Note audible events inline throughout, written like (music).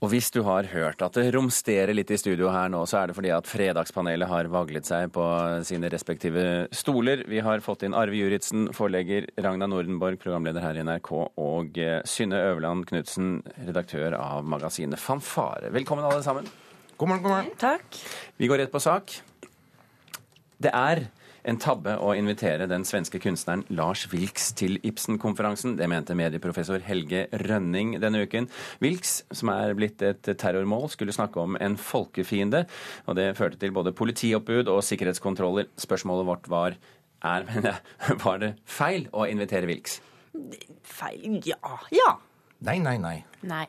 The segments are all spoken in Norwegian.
Og hvis du har hørt at det romsterer litt i studio her nå, så er det fordi at Fredagspanelet har vaglet seg på sine respektive stoler. Vi har fått inn Arve Juritzen, forlegger, Ragna Nordenborg, programleder her i NRK, og eh, Synne Øverland Knutsen, redaktør av magasinet Fanfare. Velkommen alle sammen. God morgen, god morgen. Takk. Vi går rett på sak. Det er en tabbe å invitere den svenske kunstneren Lars Wilks til Ibsen-konferansen. Det mente medieprofessor Helge Rønning denne uken. Wilks, som er blitt et terrormål, skulle snakke om en folkefiende. Og det førte til både politioppbud og sikkerhetskontroller. Spørsmålet vårt var er, (laughs) var det feil å invitere Wilks? Feil? Ja. Ja. Nei, nei, nei. Nei.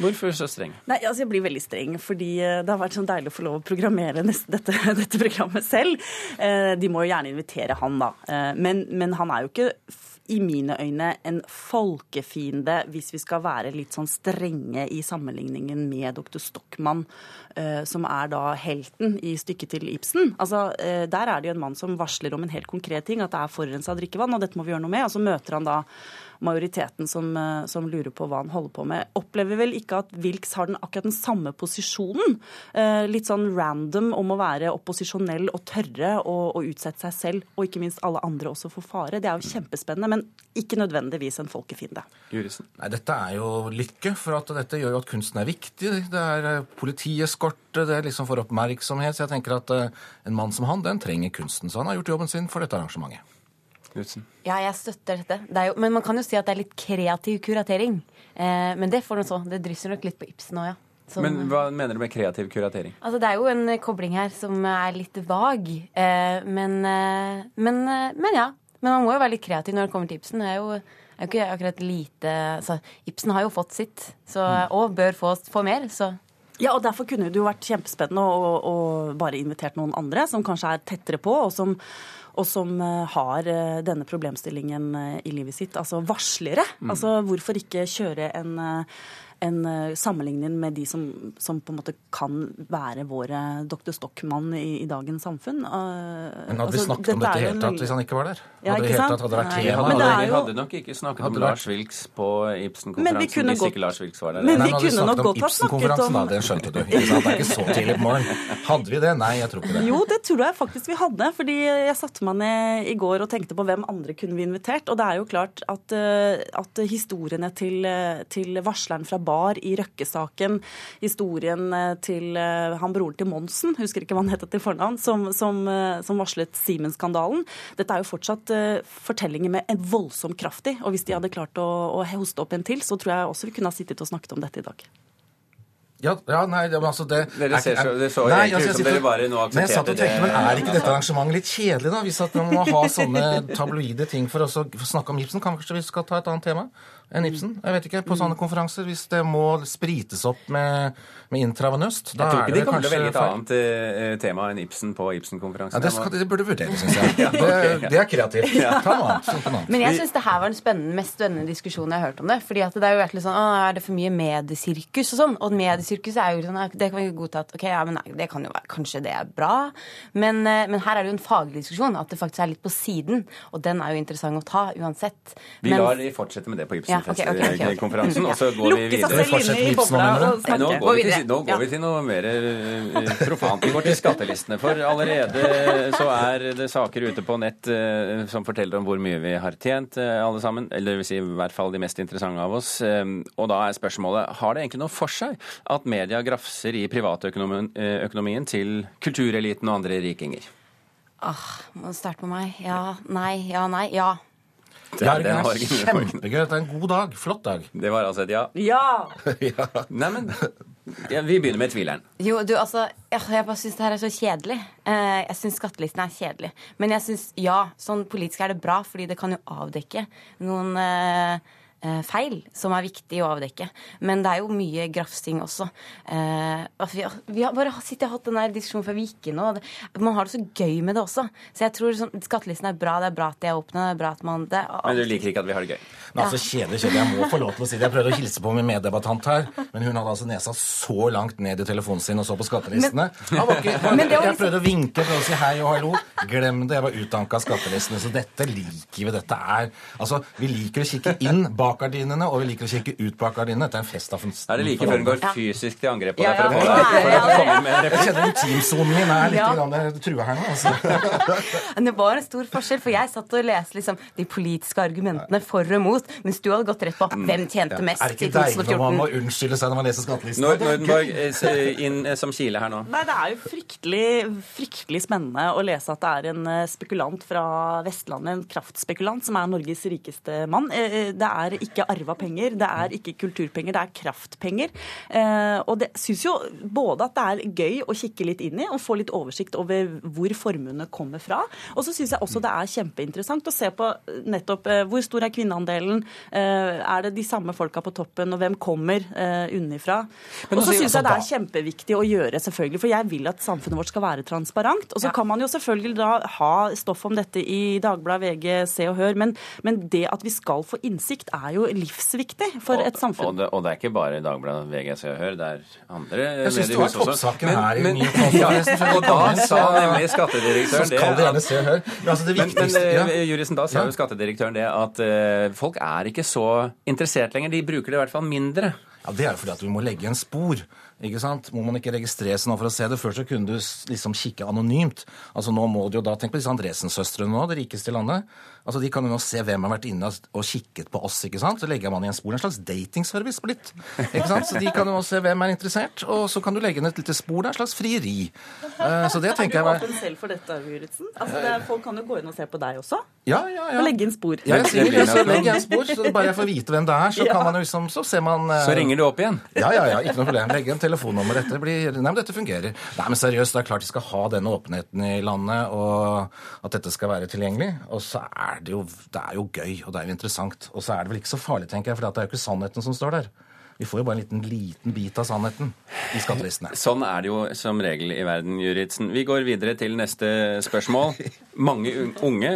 Hvorfor så streng? Nei, altså Jeg blir veldig streng, fordi eh, det har vært sånn deilig å få lov å programmere (laughs) dette, dette, programmet selv. Eh, de må jo gjerne invitere han, da. Eh, men, men han er jo ikke i mine øyne en folkefiende, hvis vi skal være litt sånn strenge i sammenligningen med dr. Stockmann, som er da helten i stykket til Ibsen. Altså, Der er det jo en mann som varsler om en helt konkret ting, at det er forurensa drikkevann, og dette må vi gjøre noe med. Og så møter han da majoriteten som, eh, som, lurer på hva han holder på med. Opplever vel ikke at Wilks har den, akkurat den samme posisjonen. Eh, litt sånn random om å være opposisjonell og tørre å utsette seg selv, og ikke minst alle andre også for fare. Det er jo kjempespennende, men ikke nødvendigvis en folkefiende. Jurisen. Nei, Dette er jo lykke, for at dette gjør jo at kunsten er viktig. Det er eh, politieskorte, det er liksom for oppmerksomhet. Så jeg tenker at en mann som han, den trenger kunsten. Så han har gjort jobben sin for dette arrangementet. Knudsen? Ja, jeg støtter dette. Det jo, men man kan jo si at det er litt kreativ kuratering. Eh, men det får nå så. Det drysser nok litt på Ibsen òg, ja. Som, men hva mener du med kreativ kuratering? Altså, Det er jo en kobling her som er litt vag. Eh, men, eh, men, eh, men, ja. Men man må jo være litt kreativ når det kommer til Ibsen. Det er jo, er jo ikke akkurat lite altså, Ibsen har jo fått sitt, så, mm. og bør få, få mer. så... Ja, og Derfor kunne det jo vært kjempespennende å, å, bare invitert noen andre som kanskje er tettere på, og som og som eh, har eh, denne problemstillingen eh, i livet sitt. Altså varslere. Mm. Altså hvorfor ikke kjøre en en eh, sammenligning med de som, som, på en måte kan være våre Dr. Stockmann i, i dagens samfunn. Uh, men hadde altså, vi snakket om dette i hele tatt hvis han ikke var der? Ja, ikke sant? Hadde vært Nei, tema? Hadde, vi hadde nok ikke snakket om Lars Wilks på Ibsen-konferansen hvis ikke Lars Wilks var der. Men vi Nei, kunne nok godt ha snakket om da, Det skjønte du. Ikke sant? Det er ikke så tidlig på morgenen. Hadde vi det? Nei, jeg tror ikke det. Jo, det tror jeg faktisk vi hadde. fordi jeg satte meg ned i går og tenkte på hvem andre kunne vi invitert. Og det er jo klart at, eh, at historiene til, til varsleren fra Bar i Røkke-saken, historien eh, til eh, han broren til Monsen, husker ikke hva han het til fornavn, som, som, eh, som varslet Simen-skandalen. Dette er jo fortsatt fortellinger med en voldsom kraft i. Og hvis de hadde klart å, å hoste opp en til, så tror jeg også vi kunne ha sittet og snakket om dette i dag. Ja, ja, nei, men altså det Dere ser så, det så nei, altså, ut som dere bare nå aksepterte tenkte, Men er ikke dette arrangementet litt kjedelig, da? Hvis at man må ha sånne tabloide ting for å snakke om gipsen? kanskje vi skal ta et annet tema? Enn Ibsen. Jeg vet ikke, På sånne konferanser, hvis det må sprites opp med, med intravenøst da Jeg tror ikke de kommer til å velge et annet uh, tema enn Ibsen på Ibsen-konferansen. Ja, det, skal, det burde vurderes, syns jeg. (laughs) ja, okay, det, det, er kreativt. Ja. Ta noe annet. Men jeg syns det her var den spennende, mest spennende diskusjonen jeg har hørt om det. fordi at det er jo litt sånn, å, Er det for mye mediesirkus og sånn? Og mediesirkus er jo sånn, det kan vi godta at ok, ja, men nei, det kan jo være, kanskje det er bra. Men, uh, men, her er det jo en faglig diskusjon, at det faktisk er litt på siden. Og den er jo interessant å ta uansett. Vi lar de fortsette med det på Ibsen okay, okay, okay, konferansen, og så går vi videre. Nå går vi til, nå går vi til noe mer eh, profant. Vi går til skattelistene. For allerede så er det saker ute på nett eh, som forteller om hvor mye vi har tjent, eh, alle sammen. Eller det vil si i hvert fall de mest interessante av oss. Og da er spørsmålet har det egentlig noe for seg at media grafser i privatøkonomien til kultureliten og andre rikinger? Ah, må du starte med meg. Ja, nei, ja, nei, ja. Jørgen er kjempegøy. Det er en god dag. Flott dag. Det var altså et ja. Ja! (laughs) ja. Neimen, ja, vi begynner med tvileren. Jo, du, altså, Jeg bare syns det her er så kjedelig. Eh, jeg syns skattelisten er kjedelig. Men jeg syns ja, sånn politisk er det bra, fordi det kan jo avdekke noen Eh, feil som er viktig å avdekke. Men det er jo mye grafsing også. Eh, vi, har, vi har bare sittet og hatt den diskusjonen før vi gikk inn, og man har det så gøy med det også. Så jeg tror sånn, skattelisten er bra, det er bra at de er åpne, det er bra at man det, Men du liker ikke at vi har det gøy? Men altså, kjedelig, kjedelig. Jeg må få lov til å si det. Jeg prøvde å hilse på min meddebattant her, men hun hadde altså nesa så langt ned i telefonen sin og så på skattelistene. Men, ikke, (laughs) jeg, jeg prøvde å vinke, prøvde å si hei og hallo. Glem det, jeg var utanka skattelistene. Så dette liker vi. Dette er Altså, vi liker å kikke inn bak bak gardinene, og vi liker å kikke ut bak gardinene. Dette er en fest av Er det like før hun går fysisk til angrep på deg for å komme med Jeg kjenner intimsonen min er litt grann trua her nå. Altså. (laughs) det var en stor forskjell, for jeg satt og leste liksom, de politiske argumentene for og mot, mens du hadde gått rett på hvem tjente mest i 2014. Er det ikke deilig når man må unnskylde seg når man leser skattelisten? Nordenborg eh, inn eh, som kile her nå. Nei, Det er jo fryktelig, fryktelig spennende å lese at det er en eh, spekulant fra Vestlandet, en kraftspekulant, som er Norges rikeste mann. Det er ikke arva penger, det er ikke kulturpenger, det er kraftpenger. Og det syns jo både at det er gøy å kikke litt inn i og få litt oversikt over hvor formuene kommer fra. Og så syns jeg også det er kjempeinteressant å se på nettopp hvor stor er kvinneandelen, er det de samme folka på toppen, og hvem kommer unnifra. Og så syns jeg det er kjempeviktig å gjøre, selvfølgelig, for jeg vil at samfunnet vårt skal være transparent. Og så kan man jo selvfølgelig da ha stoff om dette i Dagbladet, VG, Se og Hør, men, men, det at vi skal få innsikt, er jo livsviktig for og, et samfunn. Og det, og det, er ikke bare Dagbladet, VG, Se og Hør, det er andre jeg synes mediehus også. Toppsaken her men, men, (laughs) ja, og (laughs) da sa nemlig skattedirektøren det Kall det gjerne Se og Hør. Men, altså det men, men ja. Eh, Jurisen, da sa jo skattedirektøren det at uh, folk er ikke så interessert lenger. De bruker det i hvert fall mindre. Ja, Det er jo fordi at vi må legge en spor. Ikke sant? Må man ikke registrere seg nå for å se det? Før så kunne du liksom kikke anonymt. Altså Nå må du jo da Tenk på disse Andresen-søstrene nå, det rikeste i landet. Altså De kan jo nå se hvem har vært inne og kikket på oss. ikke sant? Så legger man igjen spor. En slags datingservice blitt. ikke sant? Så de kan jo nå se hvem er interessert, og så kan du legge inn et lite spor. Det er en slags frieri. Uh, så det tenker jeg Er du åpen selv for dette, Juritzen? Altså, det, folk kan jo gå inn og se på deg også? Ja, ja, ja. Og legge inn spor. Ja, jeg sier det. Så legger jeg spor, så bare jeg får vite hvem det er, så (laughs) kan man jo liksom, så ser man uh, Så ringer du opp igjen? Ja, ja, ja. Ikke noe problem. Legge en telefonnummer. Dette blir Nei, men dette fungerer. Nei, men seriøst, det er klart de skal ha denne åpenheten i landet, og at dette skal være tilgjengelig. Og så er det jo det er jo gøy, og det er jo interessant. Og så er det vel ikke så farlig, tenker jeg, for det er jo ikke sannheten som står der. Vi får jo bare en liten, liten bit av sannheten i skattelistene. Sånn er det jo som regel i verden, Juritzen. Vi går videre til neste spørsmål. Mange unge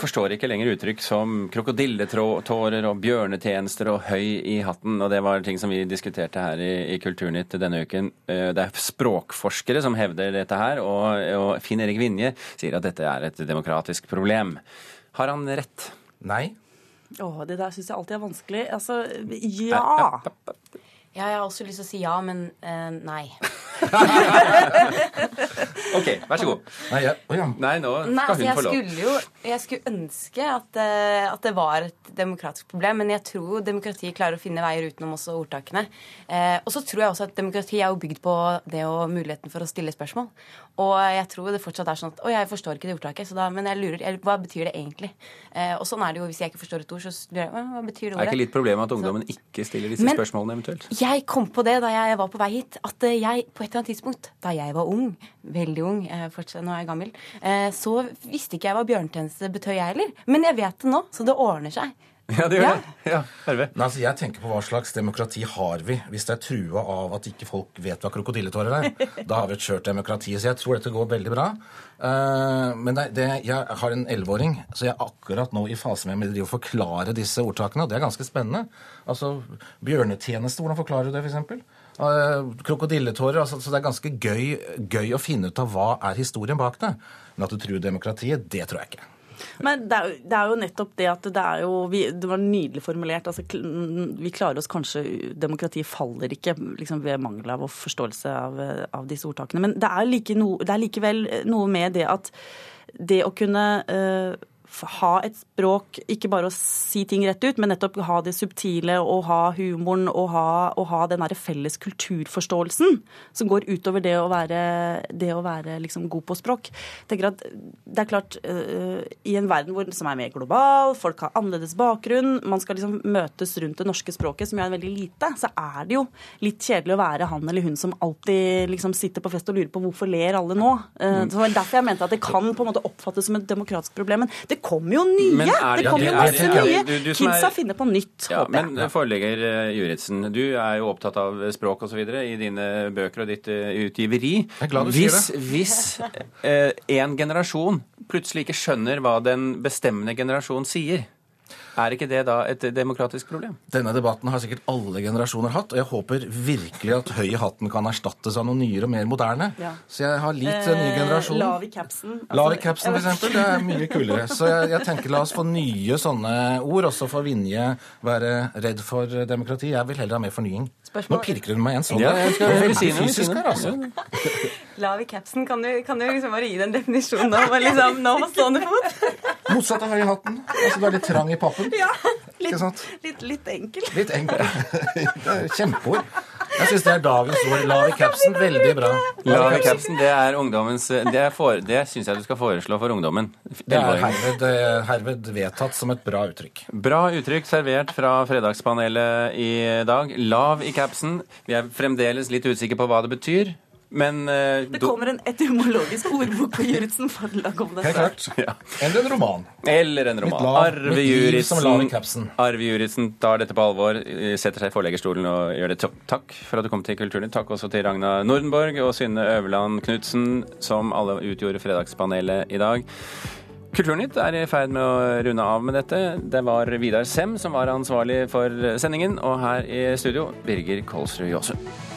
forstår ikke lenger uttrykk som krokodilletårer og bjørnetjenester og høy i hatten. Og det var ting som vi diskuterte her i, i Kulturnytt denne uken. Eh, det er språkforskere som hevder dette her, og, og Finn Erik Vinje sier at dette er et demokratisk problem. Har han rett? Nei. Å, det der syns jeg alltid er vanskelig. Altså, ja. Ja, jeg har også lyst til å si ja, men uh, nei. (laughs) OK, vær så god. Nei, jeg, oh, ja. Nei nå skal nei, altså, hun få lov. Skulle jo, jeg skulle ønske at, uh, at, det var et demokratisk problem, men jeg tror demokratiet klarer å finne veier utenom også ordtakene. Uh, og så tror jeg også at demokrati er jo bygd på det og muligheten for å stille spørsmål. Og jeg tror det fortsatt er sånn at Å, jeg forstår ikke det ordtaket, da, men jeg lurer. Jeg, hva betyr det egentlig? Uh, og sånn er det jo hvis jeg ikke forstår et ord, så lurer jeg hva betyr det ordet? Er ikke litt problemet at ungdommen så, ikke stiller disse men, spørsmålene eventuelt? Jeg kom på det da jeg var på vei hit, at jeg på et eller annet tidspunkt, da jeg var ung, veldig ung, fortsatt, nå er jeg gammel, så visste ikke jeg hva bjørnetjeneste betød, jeg heller. Men jeg vet det nå, så det ordner seg. (laughs) Ja, det gjør ja. det. Ja, Nei, altså, jeg tenker på hva slags demokrati har vi hvis det er trua av at ikke folk vet hva krokodilletårer er. (laughs) Da har vi et kjørt demokrati. Så jeg tror dette går veldig bra. Uh, men det, det, jeg har en elleveåring, så jeg er akkurat nå i fase med å forklare disse ordtakene. Og det er ganske spennende. Altså, Bjørnetjeneste, hvordan forklarer du det, f.eks.? Uh, krokodilletårer. Altså, så det er ganske gøy, gøy å finne ut av hva er historien bak det. Men at du truer demokratiet, det tror jeg ikke. Men det er, det er, jo nettopp det at det er jo vi, Det var nydelig formulert. altså Vi klarer oss kanskje Demokratiet faller ikke liksom, ved mangel av forståelse av, av disse ordtakene. Men det er, like no, det er, likevel noe med det at det å kunne uh, ha et språk, ikke bare å si ting rett ut, men nettopp ha det subtile og ha humoren og ha, og ha den derre felles kulturforståelsen som går utover det å være, det å være liksom god på språk. Jeg tenker at Det er klart, uh, i en verden hvor, som er mer global, folk har annerledes bakgrunn, man skal liksom møtes rundt det norske språket, som jo er veldig lite, så er det jo litt kjedelig å være han eller hun som alltid liksom sitter på fest og lurer på hvorfor ler alle nå. Uh, det var Derfor jeg mente at det kan på en måte oppfattes som et demokratisk problem. Men det kommer jo nye! Det, kommer jo masse nye! Du, du Kidsa finner på nytt, ja, håper jeg. Men forlegger uh, Juritzen, du er jo opptatt av språk osv. i dine bøker og ditt utgiveri. Jeg er glad du hvis, sier det. Hvis eh, en generasjon plutselig ikke skjønner hva den bestemmende generasjon sier, Er ikke det da et demokratisk problem? Denne debatten har sikkert alle generasjoner hatt, og jeg håper virkelig at høy i hatten kan erstattes av noe nyere og mer moderne. Ja. Så jeg har litt eh, ny generasjon. Lav i capsen. Altså, lav i capsen, for eksempel. Det er mye kulere. Så jeg, jeg, tenker la oss få nye sånne ord. Også for Vinje være redd for demokrati. Jeg vil heller ha mer fornying. Spørsmål. Nå pirker hun meg igjen sånn. Ja, jeg skal veldig fysisk her, altså. Lav i capsen, kan du, kan du liksom bare gi den definisjonen nå? Liksom, nå på stående fot? Motsatt av høy i hatten. Altså du er litt trang i pappen. Ja, litt, litt, litt enkel. Litt enkel. (laughs) Kjempeord. Jeg syns det er dagens ord. Lav i capsen. Veldig bra. Lav i capsen, det er ungdommens Det, er det syns jeg du skal foreslå for ungdommen. Det er herved, herved, vedtatt som et bra uttrykk. Bra uttrykk servert fra Fredagspanelet i dag. Lav i capsen. Vi er fremdeles litt usikre på hva det betyr. Men uh, Det kommer en etymologisk ordbok på Juritzen forlag om dette. Helt klart. Ja. Eller en roman. Eller en roman. Arve Juritzen, Arve Juritzen tar dette på alvor, setter seg i forleggerstolen og gjør det. Takk for at du kom til Kulturnytt. Takk også til Ragna Nordenborg og Synne Øverland Knutsen, som alle utgjorde Fredagspanelet i dag. Kulturnytt er i ferd med å runde av med dette. Det var Vidar Sem som var ansvarlig for sendingen, og her i studio Birger Kolsrud Jåsund.